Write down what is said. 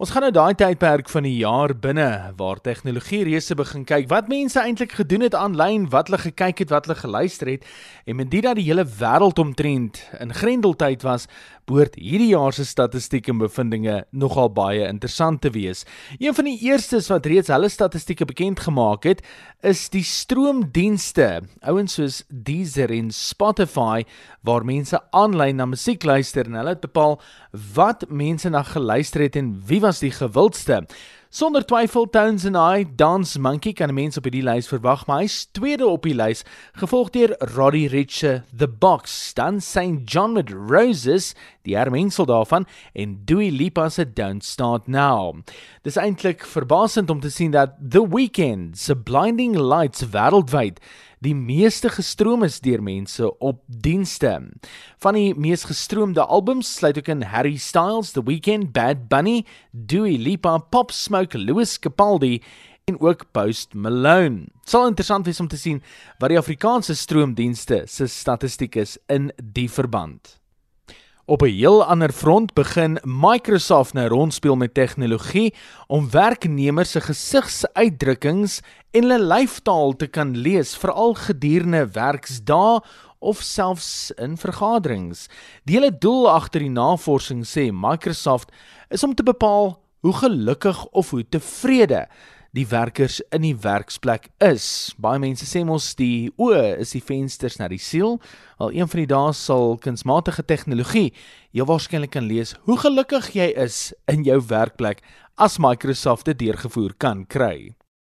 Ons gaan nou daai tydperk van die jaar binne waar tegnologie reuse begin kyk wat mense eintlik gedoen het aanlyn, wat hulle gekyk het, wat hulle geluister het en met dit dat die hele wêreld omtrent in grendeltyd was, behoort hierdie jaar se statistiek en bevindinge nogal baie interessant te wees. Een van die eerstes wat reeds hulle statistieke bekend gemaak het, is die stroomdienste, ouens soos Deezer en Spotify waar mense aanlyn na musiek luister en hulle het bepaal wat mense na geluister het en wie was die gewildste. Sonder twyfel Tones and I Dance Monkey kan 'n mens op hierdie lys verwag, maar hy's tweede op die lys, gevolg deur Roddy Ricch The Box, dan St John with Roses, die hermengsel daarvan en Dua Lipa se Don't Start Now. Dis eintlik verbasend om te sien dat The Weeknd se Blinding Lights wêreldwyd die meeste gestroom is deur mense op dienste. Van die mees gestroomde albums sluit ook in Harry Styles, The Weeknd, Bad Bunny, Dua Lipa, Pop Smoke, Louis Capaldi en ook Post Malone. Dit sal interessant wees om te sien wat die Afrikaanse stroomdienste se statistiek is in die verband. Op 'n heel ander front begin Microsoft nou rondspeel met tegnologie om werknemers se gesigsuitdrukkings en hulle lyfstaal te kan lees, veral gedurende werksdae of selfs in vergaderings. Die hele doel agter die navorsing sê Microsoft is om te bepaal hoe gelukkig of hoe tevrede die werkers in die werksplek is. Baie mense sê mos die oë is die vensters na die siel. Al een van die dae sal kunsmatige tegnologie jou waarskynlik kan lees hoe gelukkig jy is in jou werkplek as Microsoft dit deurgevoer kan kry.